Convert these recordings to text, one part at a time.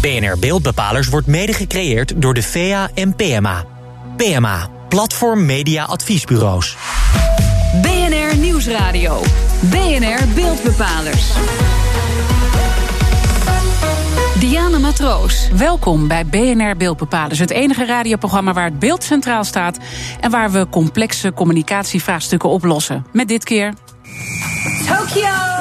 BNR Beeldbepalers wordt mede gecreëerd door de VA en PMA. PMA, Platform Media Adviesbureaus. BNR Nieuwsradio. BNR Beeldbepalers. Diana Matroos. Welkom bij BNR Beeldbepalers, het enige radioprogramma waar het beeld centraal staat en waar we complexe communicatievraagstukken oplossen. Met dit keer. Tokyo,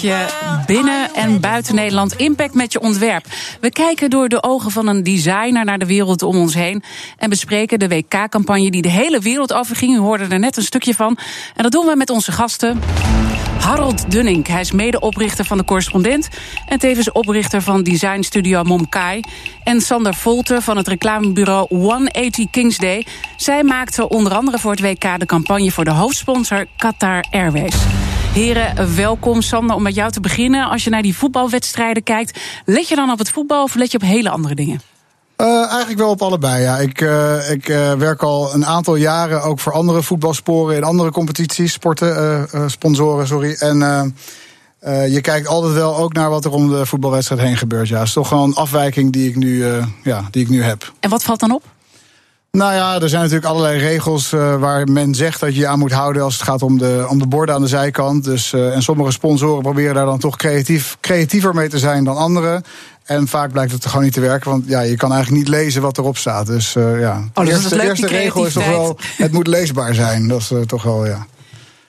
je binnen en buiten Nederland impact met je ontwerp? We kijken door de ogen van een designer naar de wereld om ons heen en bespreken de WK-campagne die de hele wereld overging. U hoorde er net een stukje van. En dat doen we met onze gasten. Harold Dunning, hij is medeoprichter van de Correspondent en tevens oprichter van designstudio Momkai. En Sander Volter van het reclamebureau 180 Kingsday. Zij maakten onder andere voor het WK de campagne voor de hoofdsponsor Qatar Airways. Heren, welkom. Sander, om met jou te beginnen. Als je naar die voetbalwedstrijden kijkt, let je dan op het voetbal of let je op hele andere dingen? Uh, eigenlijk wel op allebei, ja. Ik, uh, ik uh, werk al een aantal jaren ook voor andere voetbalsporen in andere competities, sporten, sponsoren, sorry. En je kijkt altijd wel ook naar wat er om de voetbalwedstrijd heen gebeurt. Ja, het is toch gewoon een afwijking die ik nu, ja, die ik nu heb. En wat valt dan op? Nou ja, er zijn natuurlijk allerlei regels uh, waar men zegt dat je je aan moet houden als het gaat om de, om de borden aan de zijkant. Dus, uh, en sommige sponsoren proberen daar dan toch creatief, creatiever mee te zijn dan anderen. En vaak blijkt het gewoon niet te werken, want ja, je kan eigenlijk niet lezen wat erop staat. Dus uh, ja, oh, de dus eerste, eerste regel is toch wel, het moet leesbaar zijn. Dat is toch wel, ja.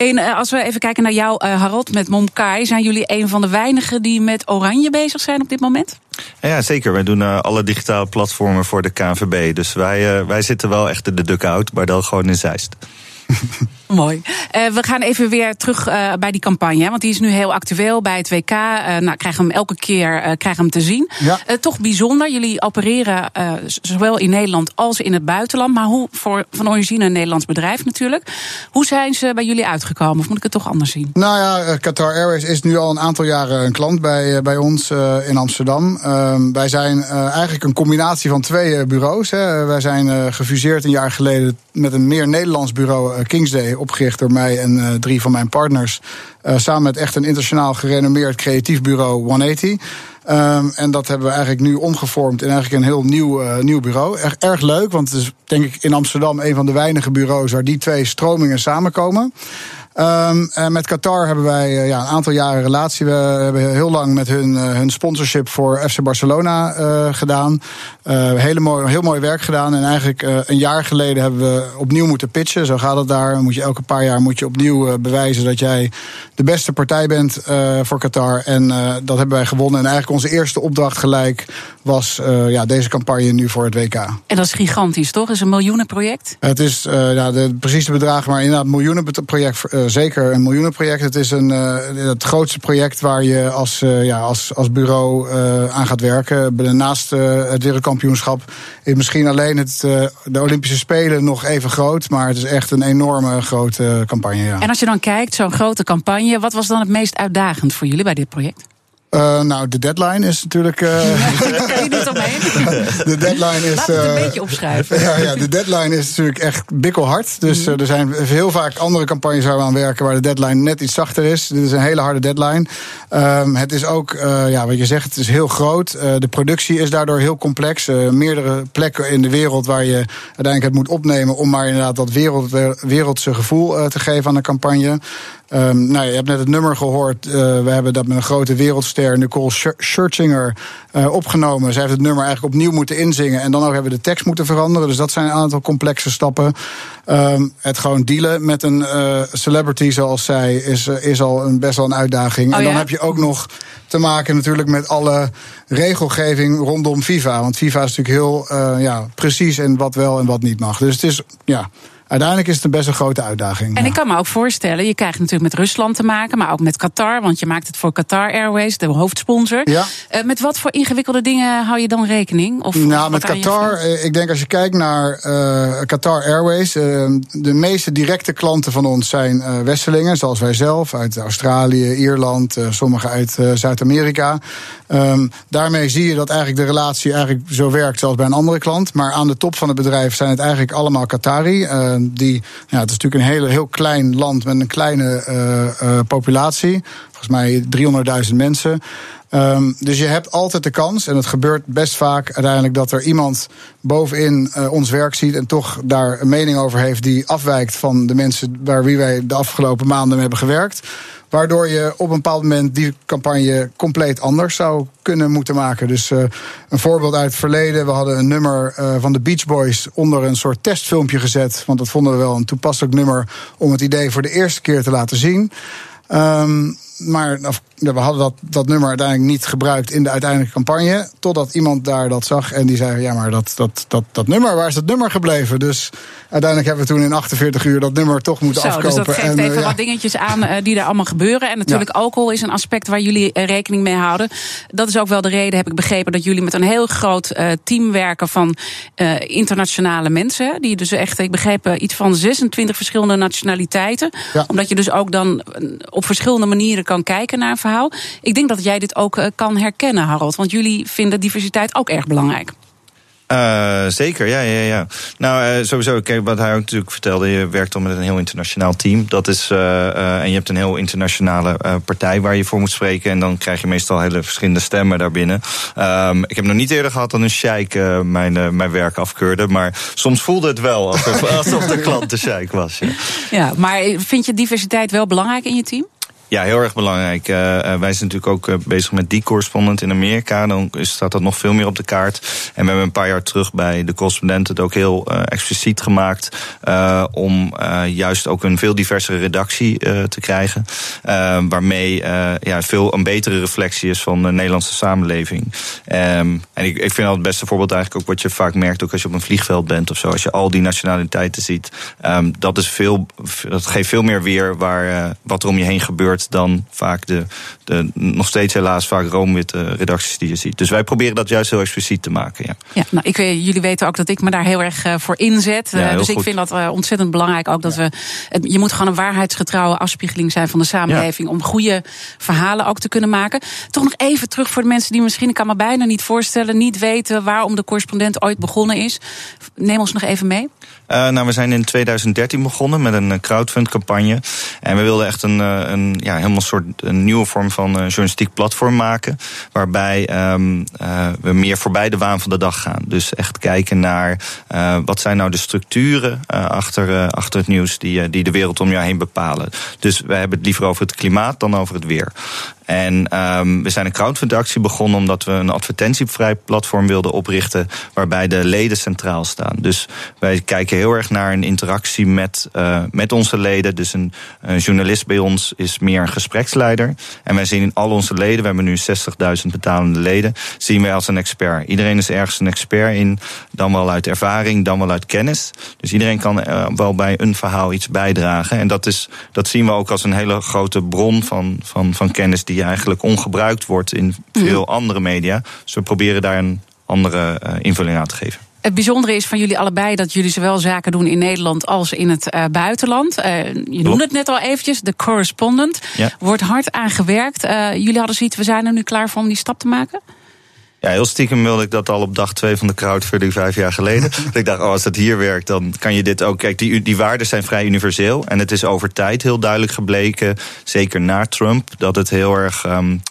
En als we even kijken naar jou, Harold, met Momkai. Zijn jullie een van de weinigen die met oranje bezig zijn op dit moment? Ja, zeker. Wij doen uh, alle digitale platformen voor de KNVB. Dus wij, uh, wij zitten wel echt in de dugout, maar dan gewoon in Zeist. Mooi. Uh, we gaan even weer terug uh, bij die campagne. Want die is nu heel actueel bij het WK. Uh, nou, krijgen hem elke keer krijgen hem te zien. Ja. toch bijzonder. Jullie opereren zowel in Nederland als in het buitenland. Maar hoe, voor van origine een Nederlands bedrijf natuurlijk. Hoe zijn ze bij jullie uitgekomen? Of moet ik het toch anders zien? Nou ja, Qatar Airways is nu al een aantal jaren een klant bij, bij ons in Amsterdam. Ehm, wij zijn eigenlijk een combinatie van twee bureaus. Hè. Wij zijn gefuseerd een jaar geleden met een meer Nederlands bureau, Kingsday opgericht door mij en uh, drie van mijn partners. Uh, samen met echt een internationaal gerenommeerd creatief bureau 180. Um, en dat hebben we eigenlijk nu omgevormd in eigenlijk een heel nieuw, uh, nieuw bureau. Erg, erg leuk, want het is denk ik in Amsterdam een van de weinige bureaus waar die twee stromingen samenkomen. Um, en met Qatar hebben wij uh, ja, een aantal jaren relatie. We hebben heel lang met hun, uh, hun sponsorship voor FC Barcelona uh, gedaan. hele mooi, heel mooi werk gedaan. En eigenlijk een jaar geleden hebben we opnieuw moeten pitchen. Zo gaat het daar. Moet je elke paar jaar moet je opnieuw bewijzen dat jij de beste partij bent voor Qatar. En dat hebben wij gewonnen. En eigenlijk onze eerste opdracht gelijk was ja, deze campagne nu voor het WK. En dat is gigantisch, toch? Het is een miljoenenproject? Het is ja, de precieze bedragen, maar inderdaad miljoenenproject zeker een miljoenenproject. Het is een, uh, het grootste project waar je als, uh, ja, als, als bureau aan gaat werken. Naast het wereldkampioenschap is misschien alleen het, de Olympische Spelen nog even groot. Maar het is echt een enorme grote campagne. Ja. En als je dan kijkt, zo'n grote campagne, wat was dan het meest uitdagend voor jullie bij dit project? Uh, nou, de deadline is natuurlijk. Uh, Daar kan je niet omheen. de deadline is. Laat het een uh, beetje opschrijven. Ja, ja, de deadline is natuurlijk echt bikkelhard. Dus mm. er zijn heel vaak andere campagnes waar we aan werken waar de deadline net iets zachter is. Dit is een hele harde deadline. Um, het is ook, ja, wat je zegt, het is heel groot. de productie is daardoor heel complex. meerdere plekken in de wereld waar je uiteindelijk het moet opnemen om maar inderdaad dat wereld, wereldse gevoel te geven aan de campagne. Um, nou, je hebt net het nummer gehoord. We hebben dat met een grote wereldster, Nicole Scherzinger, uh, opgenomen. Zij heeft het nummer eigenlijk opnieuw moeten inzingen. En dan ook hebben we de tekst moeten veranderen. Dus dat zijn een aantal complexe stappen. Um, het gewoon dealen met een uh, celebrity zoals zij is, is al een, best wel een uitdaging. Oh, en dan ja? heb je ook nog te maken natuurlijk met alle regelgeving rondom FIFA. Want FIFA is natuurlijk heel ja, precies in wat wel en wat niet mag. Dus het is, ja uiteindelijk is het een best een grote uitdaging. En ik kan me ook voorstellen, je krijgt natuurlijk met Rusland te maken, maar ook met Qatar, want je maakt het voor Qatar Airways, de hoofdsponsor. Ja. Uh, met wat voor ingewikkelde dingen hou je dan rekening? Of nou, met Qatar, ik denk als je kijkt naar uh, Qatar Airways, uh, de meeste directe klanten van ons zijn Westelingen, zoals wij zelf, uit Australië, Ierland, sommigen uit Zuid-Amerika. Um, daarmee zie je dat eigenlijk de relatie eigenlijk zo werkt zoals bij een andere klant. Maar aan de top van het bedrijf zijn het eigenlijk allemaal Qatari. Die, ja, het is natuurlijk een hele, heel klein land met een kleine uh, populatie. Volgens mij 300.000 mensen. Um, dus je hebt altijd de kans, en het gebeurt best vaak uiteindelijk, dat er iemand bovenin uh, ons werk ziet en toch daar een mening over heeft die afwijkt van de mensen waar wie wij de afgelopen maanden mee hebben gewerkt. Waardoor je op een bepaald moment die campagne compleet anders zou kunnen moeten maken. Dus uh, een voorbeeld uit het verleden. We hadden een nummer uh, van de Beach Boys onder een soort testfilmpje gezet. Want dat vonden we wel een toepasselijk nummer om het idee voor de eerste keer te laten zien. Um, maar we hadden dat, dat nummer uiteindelijk niet gebruikt in de uiteindelijke campagne. Totdat iemand daar dat zag en die zei: Ja, maar dat, dat, dat, dat nummer, waar is dat nummer gebleven? Dus uiteindelijk hebben we toen in 48 uur dat nummer toch moeten Zo, afkopen. Dus dat geeft en, even ja. wat dingetjes aan uh, die daar allemaal gebeuren. En natuurlijk, ja. alcohol is een aspect waar jullie uh, rekening mee houden. Dat is ook wel de reden, heb ik begrepen, dat jullie met een heel groot team werken van internationale mensen. Die dus echt, ik begreep, iets van 26 verschillende nationaliteiten. Ja. Omdat je dus ook dan op verschillende manieren kan kijken naar een verhaal. Ik denk dat jij dit ook kan herkennen, Harold. Want jullie vinden diversiteit ook erg belangrijk. Uh, zeker, ja, ja, ja. Nou, uh, sowieso, kijk, wat hij ook natuurlijk vertelde, je werkt al met een heel internationaal team. Dat is, uh, en je hebt een heel internationale partij waar je voor moet spreken. En dan krijg je meestal hele verschillende stemmen daarbinnen. Um, ik heb nog niet eerder gehad dat een sheik mijn, mijn werk afkeurde. Maar soms voelde het wel alsof, alsof de klant de sheik was. Ja. ja, maar vind je diversiteit wel belangrijk in je team? Ja, heel erg belangrijk. Uh, wij zijn natuurlijk ook uh, bezig met die correspondent in Amerika. Dan staat dat nog veel meer op de kaart. En we hebben een paar jaar terug bij de correspondent het ook heel expliciet gemaakt. om juist ook een veel diversere redactie te krijgen. waarmee ja, veel een betere reflectie is van de Nederlandse samenleving. Um, en ik, ik vind al het beste voorbeeld eigenlijk ook wat je vaak merkt, ook als je op een vliegveld bent of zo. Als je al die nationaliteiten ziet. Um, dat, is veel, dat geeft veel meer weer waar, wat er om je heen gebeurt dan vaak de, de nog steeds helaas vaak roomwitte redacties die je ziet. Dus wij proberen dat juist heel expliciet te maken. Ja, ja nou, ik, jullie weten ook dat ik me daar heel erg uh, voor inzet. Ja, dus goed. ik vind dat ontzettend belangrijk ook dat ja. we. Het, je moet gewoon een waarheidsgetrouwe afspiegeling zijn van de samenleving. Om goede verhalen ook te kunnen maken. Toch nog even terug voor de mensen die misschien, ik kan me bijna niet voorstellen, niet weten waarom de correspondent ooit begonnen is. Neem ons nog even mee. Uh, nou, we zijn in 2013 begonnen met een crowdfund-campagne. En we wilden echt een, een ja, helemaal soort een nieuwe vorm van uh, journalistiek platform maken. Waarbij um, uh, we meer voorbij de waan van de dag gaan. Dus echt kijken naar uh, wat zijn nou de structuren achter, achter het nieuws die, die de wereld om jou heen bepalen. Dus we hebben het liever over het klimaat dan over het weer. En um, we zijn een crowdfund-actie begonnen omdat we een advertentievrij platform wilden oprichten waarbij de leden centraal staan. Dus wij kijken heel erg naar een interactie met, uh, met onze leden. Dus een, journalist bij ons is meer een gespreksleider. En wij zien in al onze leden, we hebben nu 60.000 betalende leden, zien wij als een expert. Iedereen is ergens een expert in, dan wel uit ervaring, dan wel uit kennis. Dus iedereen kan uh, wel bij een verhaal iets bijdragen. En dat, is, dat zien we ook als een hele grote bron van, van, van kennis die eigenlijk ongebruikt wordt in veel mm. andere media. Dus we proberen daar een andere uh, invulling aan te geven. Het bijzondere is van jullie allebei dat jullie zowel zaken doen in Nederland als in het uh, buitenland. Uh, je noemde het net al eventjes, de correspondent. Ja. Wordt hard aan gewerkt. Uh, jullie hadden zoiets, we zijn er nu klaar voor om die stap te maken? Ja, heel stiekem wilde ik dat al op dag twee van de crowdfunding vijf jaar geleden. ik dacht, oh, als dat hier werkt, dan kan je dit ook. Kijk, die, die waarden zijn vrij universeel. En het is over tijd heel duidelijk gebleken, zeker na Trump, dat het heel erg um,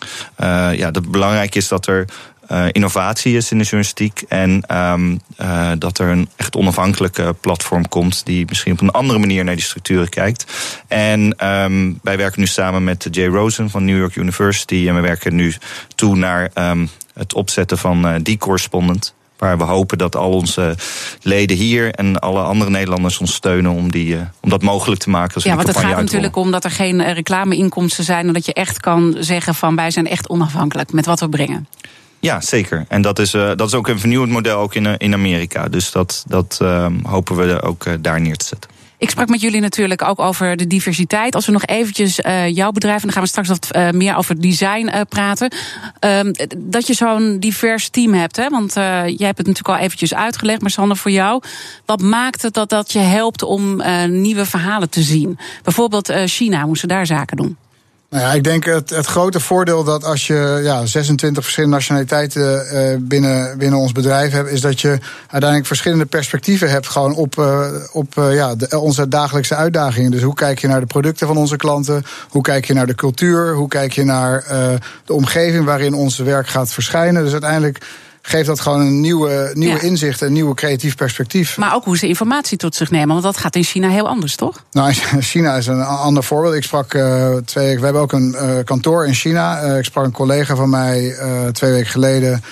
uh, ja, dat belangrijk is dat er uh, innovatie is in de journalistiek. En um, uh, dat er een echt onafhankelijke platform komt die misschien op een andere manier naar die structuren kijkt. En um, wij werken nu samen met Jay Rosen van New York University. En we werken nu toe naar um, het opzetten van uh, die correspondent. Waar we hopen dat al onze leden hier en alle andere Nederlanders ons steunen om, die, uh, om dat mogelijk te maken. Als ja, want het gaat natuurlijk om dat er geen uh, reclameinkomsten zijn. En dat je echt kan zeggen van wij zijn echt onafhankelijk met wat we brengen. Ja, zeker. En dat is, uh, dat is ook een vernieuwend model ook in, in Amerika. Dus dat, dat uh, hopen we ook uh, daar neer te zetten. Ik sprak met jullie natuurlijk ook over de diversiteit. Als we nog eventjes uh, jouw bedrijf, en dan gaan we straks wat uh, meer over design uh, praten. Uh, dat je zo'n divers team hebt. Hè? Want jij hebt het natuurlijk al eventjes uitgelegd, maar Sander, voor jou. Wat maakt het dat dat je helpt om nieuwe verhalen te zien? Bijvoorbeeld China, moesten daar zaken doen? Nou ja, ik denk het, het grote voordeel dat als je ja, 26 verschillende nationaliteiten uh, binnen, binnen ons bedrijf hebt, is dat je uiteindelijk verschillende perspectieven hebt gewoon op, uh, op uh, ja, onze dagelijkse uitdagingen. Dus hoe kijk je naar de producten van onze klanten? Hoe kijk je naar de cultuur? Hoe kijk je naar de omgeving waarin ons werk gaat verschijnen? Dus uiteindelijk geeft dat gewoon een nieuwe, nieuwe ja. inzicht, een nieuwe creatief perspectief. Maar ook hoe ze informatie tot zich nemen, want dat gaat in China heel anders, toch? Nou, China is een ander voorbeeld. Ik sprak uh, twee weken, we hebben ook een uh, kantoor in China. Uh, ik sprak een collega van mij twee weken geleden.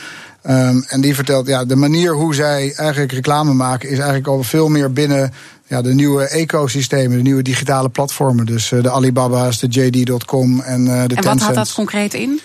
Um, en die vertelt, ja, de manier hoe zij eigenlijk reclame maken, is eigenlijk al veel meer binnen ja, de nieuwe ecosystemen, de nieuwe digitale platformen. Dus de Alibaba's, de JD.com en de Tencent. En wat houdt dat concreet in?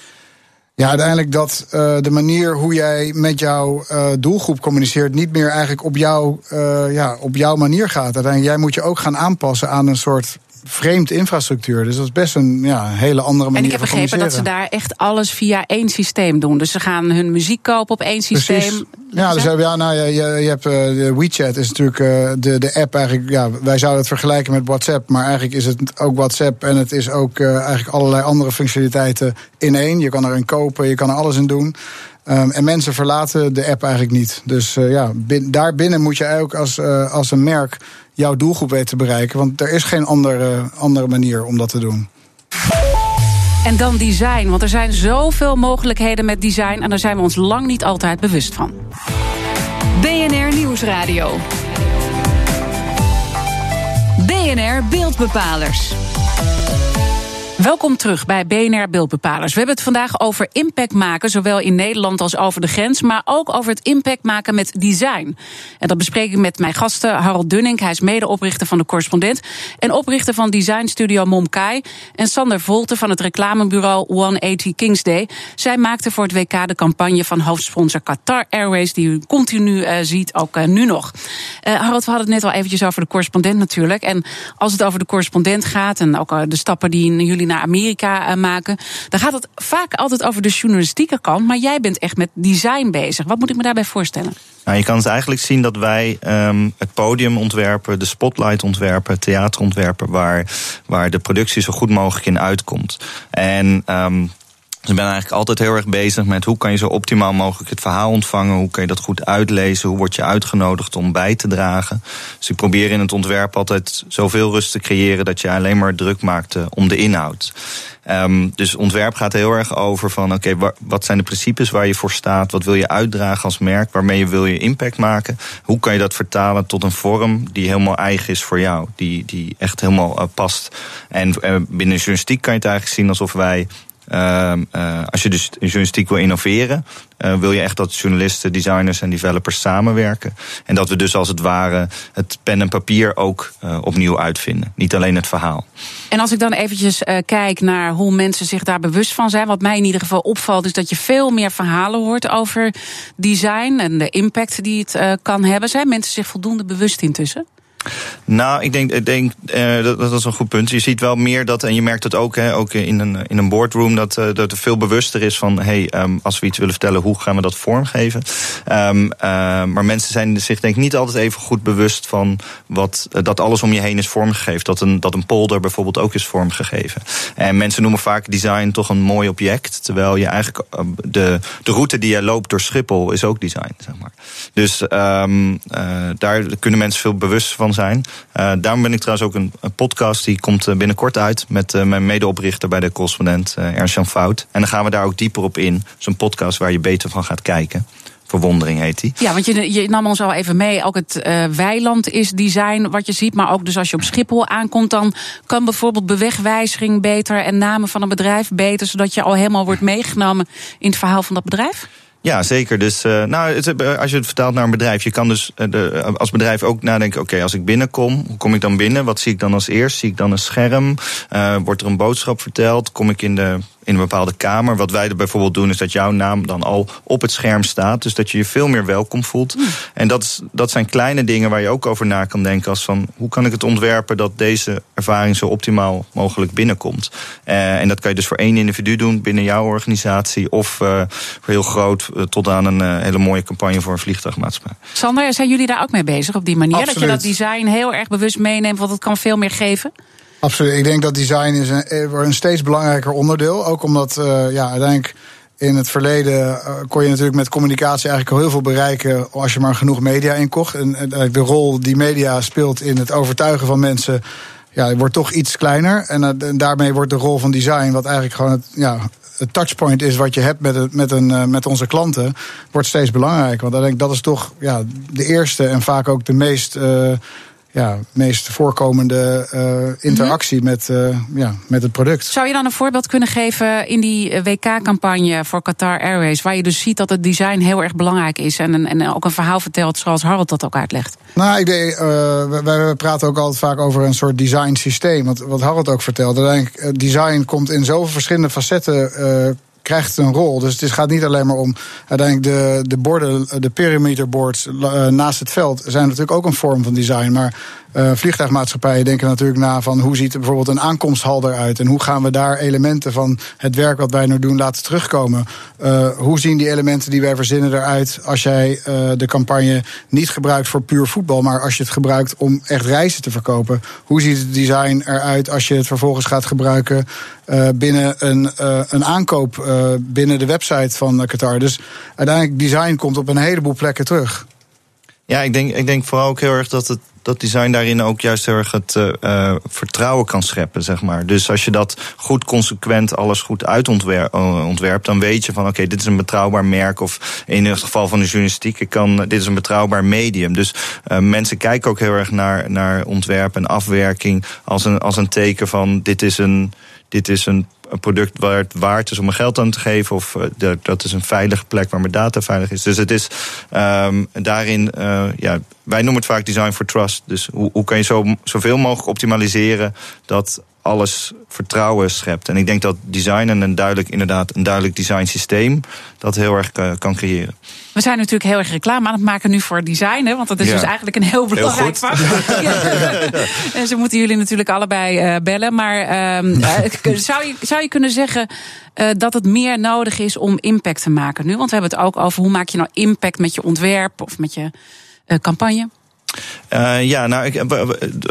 Ja, uiteindelijk dat uh, de manier hoe jij met jouw uh, doelgroep communiceert niet meer eigenlijk op, jou, uh, ja, op jouw manier gaat. Uiteindelijk, jij moet je ook gaan aanpassen aan een soort vreemd infrastructuur. Dus dat is best een ja, hele andere manier. En ik heb begrepen dat ze daar echt alles via één systeem doen. Dus ze gaan hun muziek kopen op één systeem. Precies. Ja, dus ja, nou, je, je, je hebt uh, WeChat is natuurlijk uh, de, de app eigenlijk. Ja, wij zouden het vergelijken met WhatsApp, maar eigenlijk is het ook WhatsApp en het is ook uh, eigenlijk allerlei andere functionaliteiten in één. Je kan erin kopen, je kan er alles in doen. Um, en mensen verlaten de app eigenlijk niet. Dus uh, ja, bin, daarbinnen moet je ook als, uh, als een merk jouw doelgroep weten te bereiken. Want er is geen andere, andere manier om dat te doen. En dan design, want er zijn zoveel mogelijkheden met design en daar zijn we ons lang niet altijd bewust van. BNR Nieuwsradio. BNR Beeldbepalers. Welkom terug bij BNR Beeldbepalers. We hebben het vandaag over impact maken, zowel in Nederland als over de grens, maar ook over het impact maken met design. En dat bespreek ik met mijn gasten Harold Dunning, hij is medeoprichter van de Correspondent en oprichter van designstudio Momkai en Sander Volte van het reclamebureau 180 Kingsday. Zij maakten voor het WK de campagne van hoofdsponsor Qatar Airways, die u continu uh, ziet, ook uh, nu nog. Uh, Harold, we hadden het net al eventjes over de Correspondent natuurlijk. En als het over de Correspondent gaat en ook de stappen die jullie naar Amerika uh, maken. Dan gaat het vaak altijd over de journalistieke kant. Maar jij bent echt met design bezig. Wat moet ik me daarbij voorstellen? Nou, je kan het eigenlijk zien dat wij um, het podium ontwerpen, de spotlight ontwerpen, theater ontwerpen, waar, waar de productie zo goed mogelijk in uitkomt. En um, dus ik ben eigenlijk altijd heel erg bezig met hoe kan je zo optimaal mogelijk het verhaal ontvangen. Hoe kan je dat goed uitlezen? Hoe word je uitgenodigd om bij te dragen? Dus ik probeer in het ontwerp altijd zoveel rust te creëren dat je alleen maar druk maakt om de inhoud. Um, dus ontwerp gaat heel erg over van oké, wat zijn de principes waar je voor staat? Wat wil je uitdragen als merk? Waarmee je wil je impact maken? Hoe kan je dat vertalen tot een vorm die helemaal eigen is voor jou? Die, die echt helemaal uh, past. En uh, binnen journalistiek kan je het eigenlijk zien alsof wij uh, uh, als je dus journalistiek wil innoveren, uh, wil je echt dat journalisten, designers en developers samenwerken. En dat we dus als het ware het pen en papier ook opnieuw uitvinden. Niet alleen het verhaal. En als ik dan eventjes kijk naar hoe mensen zich daar bewust van zijn. Wat mij in ieder geval opvalt, is dat je veel meer verhalen hoort over design en de impact die het kan hebben. Zijn mensen zich voldoende bewust intussen? Nou, ik denk, ik denk uh, dat, dat is een goed punt. Je ziet wel meer dat, en je merkt het ook, hè, ook in een, in een boardroom, dat, uh, dat er veel bewuster is van: hey, um, als we iets willen vertellen, hoe gaan we dat vormgeven? Um, uh, maar mensen zijn zich denk ik niet altijd even goed bewust van wat, dat alles om je heen is vormgegeven. Dat een, dat een polder bijvoorbeeld ook is vormgegeven. En mensen noemen vaak design toch een mooi object, terwijl je eigenlijk de, de route die je loopt door Schiphol is ook design, zeg maar. Dus daar kunnen mensen veel bewust van zijn. Uh, daarom ben ik trouwens ook een, een, podcast die komt eh, binnenkort uit met uh, mijn medeoprichter bij de correspondent uh, Ernst-Jan Fout. En dan gaan we daar ook dieper op in. Zo'n podcast waar je beter van gaat kijken. Verwondering heet die. Ja, want je, je nam ons al even mee. Ook het weiland is design wat je ziet. Maar ook dus als je op Schiphol aankomt, dan kan bijvoorbeeld bewegwijziging beter en namen van een bedrijf beter. Zodat je al helemaal wordt meegenomen in het verhaal van dat bedrijf. Ja, zeker. Dus uh, nou, het, als je het vertaalt naar een bedrijf, je kan dus uh, de, als bedrijf ook nadenken: oké, als ik binnenkom, hoe kom ik dan binnen? Wat zie ik dan als eerst? Zie ik dan een scherm? Wordt er een boodschap verteld? Kom ik in de in een bepaalde kamer. Wat wij er bijvoorbeeld doen, is dat jouw naam dan al op het scherm staat. Dus dat je je veel meer welkom voelt. Mm. En dat, is, dat zijn kleine dingen waar je ook over na kan denken. Als van hoe kan ik het ontwerpen dat deze ervaring zo optimaal mogelijk binnenkomt. Uh, en dat kan je dus voor één individu doen binnen jouw organisatie. Of uh, heel groot uh, tot aan een hele mooie campagne voor een vliegtuigmaatschappij. Sander, zijn jullie daar ook mee bezig op die manier? Absoluut. Dat je dat design heel erg bewust meeneemt, want het kan veel meer geven? Absoluut. Ik denk dat design is een, eh, een steeds belangrijker onderdeel. Ook omdat uh, ja, uiteindelijk in het verleden uh, kon je natuurlijk met communicatie eigenlijk al heel veel bereiken als je maar genoeg media inkocht. En, de rol die media speelt in het overtuigen van mensen ja, wordt toch iets kleiner. En, daarmee wordt de rol van design, wat eigenlijk gewoon het, ja, het touchpoint is wat je hebt met, met, een, met onze klanten, wordt steeds belangrijker. Want ik denk dat is toch ja, de eerste en vaak ook de meest. Ja, meest voorkomende uh, interactie mm -hmm. met, uh, ja, met het product. Zou je dan een voorbeeld kunnen geven in die WK-campagne voor Qatar Airways, waar je dus ziet dat het design heel erg belangrijk is en, en ook een verhaal vertelt zoals Harold dat ook uitlegt? Nou, ik denk, uh, wij, praten ook altijd vaak over een soort design systeem. Wat, wat Harold ook vertelde. Uiteindelijk, design komt in zoveel verschillende facetten krijgt een rol. Dus het gaat niet alleen maar om uiteindelijk de, de borden, de perimeterboards uh, naast het veld zijn natuurlijk ook een vorm van design. Maar uh, vliegtuigmaatschappijen denken natuurlijk na van hoe ziet bijvoorbeeld een aankomsthal eruit en hoe gaan we daar elementen van het werk wat wij nu doen laten terugkomen. Uh, hoe zien die elementen die wij verzinnen eruit als jij de campagne niet gebruikt voor puur voetbal, maar als je het gebruikt om echt reizen te verkopen. Hoe ziet het design eruit als je het vervolgens gaat gebruiken binnen een, een aankoop binnen de website van Qatar. Dus uiteindelijk design komt op een heleboel plekken terug. Ja, ik denk, ik denk vooral ook heel erg dat het dat design daarin ook juist heel erg het uh, vertrouwen kan scheppen, zeg maar. Dus als je dat goed consequent alles goed uitontwerpt, dan weet je van oké, dit is een betrouwbaar merk. Of in het geval van de journalistiek, ik kan, dit is een betrouwbaar medium. Dus mensen kijken ook heel erg naar, naar ontwerp en afwerking als een, als een teken van dit is een, dit is een een product waar het waard is om mijn geld aan te geven. Of uh, dat is een veilige plek waar mijn data veilig is. Dus het is um, daarin, uh, ja, wij noemen het vaak design for trust. Dus hoe, hoe kan je zo, zoveel mogelijk optimaliseren dat alles vertrouwen schept. En ik denk dat design en een duidelijk, inderdaad, een duidelijk design systeem dat heel erg uh, kan creëren. We zijn natuurlijk heel erg reclame aan het maken nu voor design, hè, want dat is ja. dus eigenlijk een heel belangrijk vak. en ze moeten jullie natuurlijk allebei uh, bellen. Maar uh, zou, je, zou je kunnen zeggen uh, dat het meer nodig is om impact te maken nu? Want we hebben het ook over hoe maak je nou impact met je ontwerp of met je campagne? Uh, ja, nou, ik,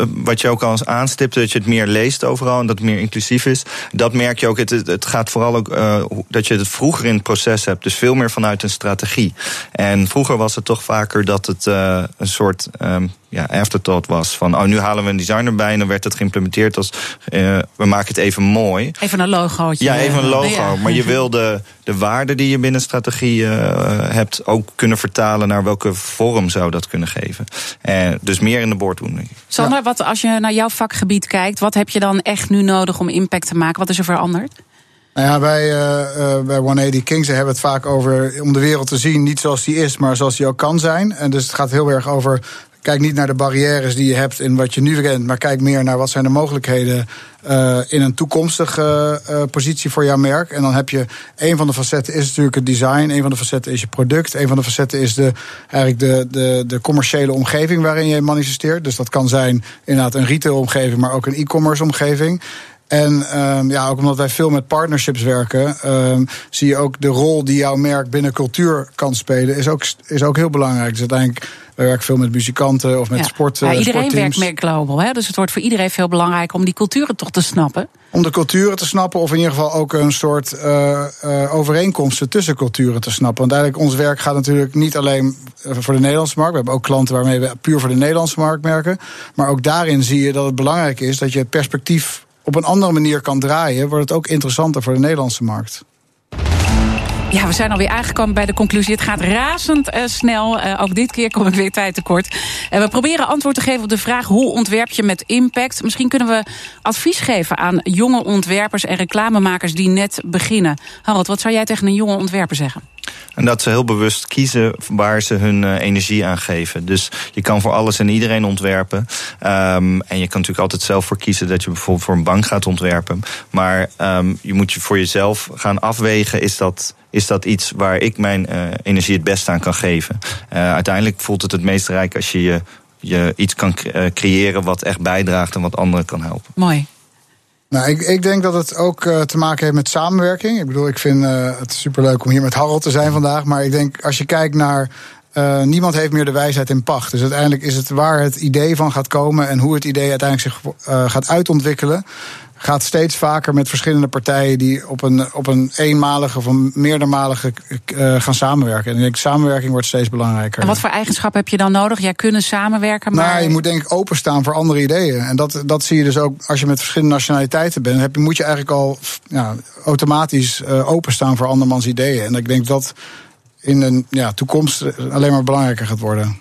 wat je ook al eens aanstipte, dat je het meer leest overal en dat het meer inclusief is. Dat merk je ook. Het, het gaat vooral ook uh, dat je het vroeger in het proces hebt. Dus veel meer vanuit een strategie. En vroeger was het toch vaker dat het een soort. Um, ja, afterthought was. Van oh, nu halen we een designer bij en dan werd het geïmplementeerd als uh, we maken het even mooi. Even een logootje. Ja, even een logo. Ja. Maar je wil de, de waarde die je binnen strategie uh, hebt ook kunnen vertalen naar welke vorm zou dat kunnen geven. Uh, dus meer in de boardroom. Sander, ja. wat als je naar jouw vakgebied kijkt, wat heb je dan echt nu nodig om impact te maken? Wat is er veranderd? Nou ja, wij uh, uh, bij 180 Kings hebben het vaak over om de wereld te zien, niet zoals die is, maar zoals die ook kan zijn. En dus het gaat heel erg over Kijk niet naar de barrières die je hebt in wat je nu kent, maar kijk meer naar wat zijn de mogelijkheden uh, in een toekomstige uh, positie voor jouw merk. En dan heb je een van de facetten is natuurlijk het design, een van de facetten is je product, een van de facetten is de, eigenlijk de, de, de commerciële omgeving waarin je manifesteert. Dus dat kan zijn inderdaad een retail omgeving, maar ook een e-commerce omgeving. En um, ja, ook omdat wij veel met partnerships werken, um, zie je ook de rol die jouw merk binnen cultuur kan spelen, is ook, is ook heel belangrijk. Dus uiteindelijk we werken veel met muzikanten of met ja. sport. Ja, iedereen werkt meer global, hè? dus het wordt voor iedereen veel belangrijker om die culturen toch te snappen. Om de culturen te snappen, of in ieder geval ook een soort uh, uh, overeenkomsten tussen culturen te snappen. Want eigenlijk ons werk gaat natuurlijk niet alleen voor de Nederlandse markt. We hebben ook klanten waarmee we puur voor de Nederlandse markt werken. Maar ook daarin zie je dat het belangrijk is dat je het perspectief op een andere manier kan draaien, wordt het ook interessanter voor de Nederlandse markt. Ja, we zijn alweer aangekomen bij de conclusie. Het gaat razend uh, snel. Uh, ook dit keer kom ik weer tijd tekort. En we proberen antwoord te geven op de vraag... hoe ontwerp je met impact? Misschien kunnen we advies geven aan jonge ontwerpers... en reclamemakers die net beginnen. Harold, wat zou jij tegen een jonge ontwerper zeggen? En dat ze heel bewust kiezen waar ze hun energie aan geven. Dus je kan voor alles en iedereen ontwerpen. Um, en je kan natuurlijk altijd zelf voor kiezen dat je bijvoorbeeld voor een bank gaat ontwerpen. Maar um, je moet je voor jezelf gaan afwegen: is dat, is dat iets waar ik mijn uh, energie het beste aan kan geven? Uh, uiteindelijk voelt het het meest rijk als je, je, je iets kan creëren wat echt bijdraagt en wat anderen kan helpen. Mooi. Nou, ik, ik denk dat het ook uh, te maken heeft met samenwerking. Ik bedoel, ik vind uh, het superleuk om hier met Harold te zijn vandaag. Maar ik denk, als je kijkt naar Uh, niemand heeft meer de wijsheid in pacht. Dus uiteindelijk is het waar het idee van gaat komen en hoe het idee uiteindelijk zich uh, gaat uitontwikkelen gaat steeds vaker met verschillende partijen die op een, op een eenmalige of een meerdermalige uh, gaan samenwerken. En ik denk, samenwerking wordt steeds belangrijker. En wat voor eigenschappen heb je dan nodig? Jij kunnen samenwerken, maar... Nou, je moet denk ik openstaan voor andere ideeën. En dat, dat zie je dus ook als je met verschillende nationaliteiten bent. Heb, moet je eigenlijk al ja, automatisch uh, openstaan voor andermans ideeën. En ik denk dat in een ja, toekomst alleen maar belangrijker gaat worden.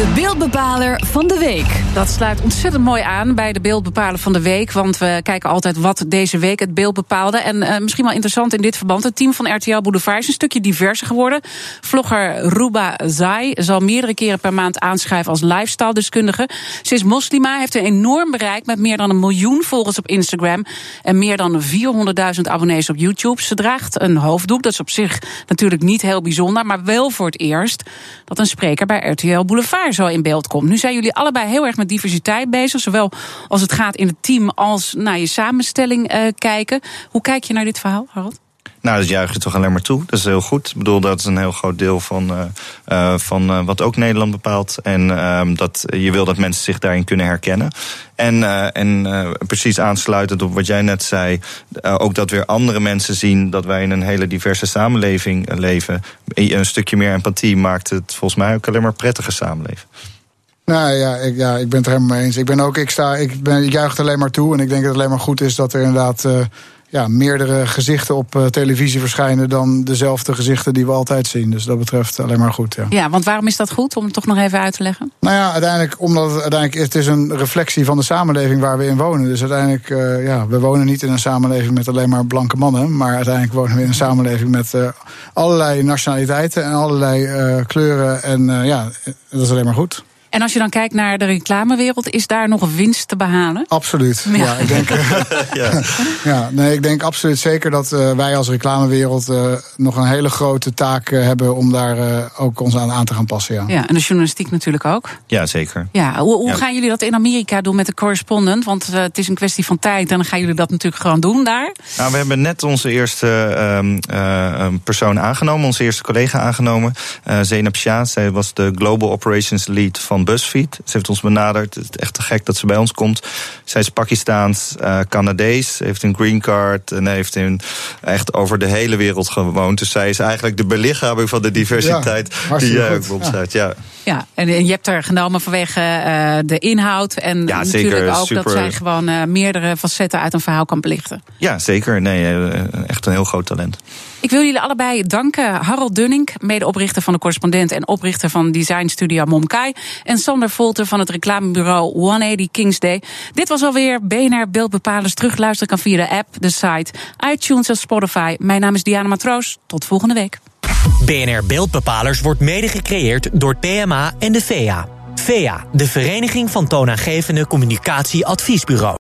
De beeldbepaler van de week. Dat sluit ontzettend mooi aan bij de beeldbepaler van de week. Want we kijken altijd wat deze week het beeld bepaalde. En uh, misschien wel interessant in dit verband. Het team van RTL Boulevard is een stukje diverser geworden. Vlogger Ruba Zai zal meerdere keren per maand aanschrijven als lifestyle-deskundige. Ze is moslima, heeft een enorm bereik met meer dan een miljoen volgers op Instagram. En meer dan 400.000 abonnees op YouTube. Ze draagt een hoofddoek. Dat is op zich natuurlijk niet heel bijzonder. Maar wel voor het eerst dat een spreker bij RTL Boulevard zo in beeld komt. Nu zijn jullie allebei heel erg met diversiteit bezig. Zowel als het gaat in het team als naar je samenstelling uh, kijken. Hoe kijk je naar dit verhaal, Harold? Nou, dat juich je toch alleen maar toe. Dat is heel goed. Ik bedoel, dat is een heel groot deel van, uh, uh, van uh, wat ook Nederland bepaalt. En dat je wil dat mensen zich daarin kunnen herkennen. En, en precies aansluitend op wat jij net zei, ook dat weer andere mensen zien dat wij in een hele diverse samenleving leven. Een stukje meer empathie maakt het volgens mij ook alleen maar prettige samenleving. Nou ja ik, ja, ik ben het er helemaal mee eens. Ik ben ook, ik sta, ik, ben, ik juich alleen maar toe. En ik denk dat het alleen maar goed is dat er inderdaad ja, meerdere gezichten op uh, televisie verschijnen dan dezelfde gezichten die we altijd zien. Dus dat betreft alleen maar goed. Ja, ja want waarom is dat goed om het toch nog even uit te leggen? Nou ja, uiteindelijk, omdat het uiteindelijk het is een reflectie van de samenleving waar we in wonen. Dus uiteindelijk, uh, ja, we wonen niet in een samenleving met alleen maar blanke mannen. Maar uiteindelijk wonen we in een samenleving met uh, allerlei nationaliteiten en allerlei kleuren. En ja, dat is alleen maar goed. En als je dan kijkt naar de reclamewereld, is daar nog winst te behalen? Absoluut. Ja, ja ik denk. ja. ja. nee, ik denk absoluut zeker dat uh, wij als reclamewereld uh, nog een hele grote taak uh, hebben om daar ook ons aan, aan te gaan passen. Ja. ja, en de journalistiek natuurlijk ook. Ja, zeker. Ja, hoe, hoe gaan jullie dat in Amerika doen met de correspondent? Want het is een kwestie van tijd en dan gaan jullie dat natuurlijk gewoon doen daar. Nou, we hebben net onze eerste ehm, persoon aangenomen, onze eerste collega aangenomen. Zeynep Shah, zij was de Global Operations Lead van BuzzFeed. Ze heeft ons benaderd. Het is echt te gek dat ze bij ons komt. Zij is Pakistaans, uh, Canadees, heeft een green card en heeft in echt over de hele wereld gewoond. Dus zij is eigenlijk de belichaming van de diversiteit ja, die jij ook omschrijft. Ja. Ja, en je hebt er genomen vanwege uh, de inhoud. En ja, natuurlijk zeker, ook super. dat zij gewoon uh, meerdere facetten uit een verhaal kan belichten. Ja, zeker. Nee, echt een heel groot talent. Ik wil jullie allebei danken. Harold Dunning, medeoprichter van de correspondent en oprichter van designstudio Momkai. En Sander Volter van het reclamebureau 180 Kings Day. Dit was alweer BNR Beeldbepalers. Terugluisteren kan via de app, de site, iTunes en Spotify. Mijn naam is Diana Matroos. Tot volgende week. BNR Beeldbepalers wordt mede gecreëerd door PMA en de VEA. VEA, de Vereniging van Toonaangevende Communicatieadviesbureaus.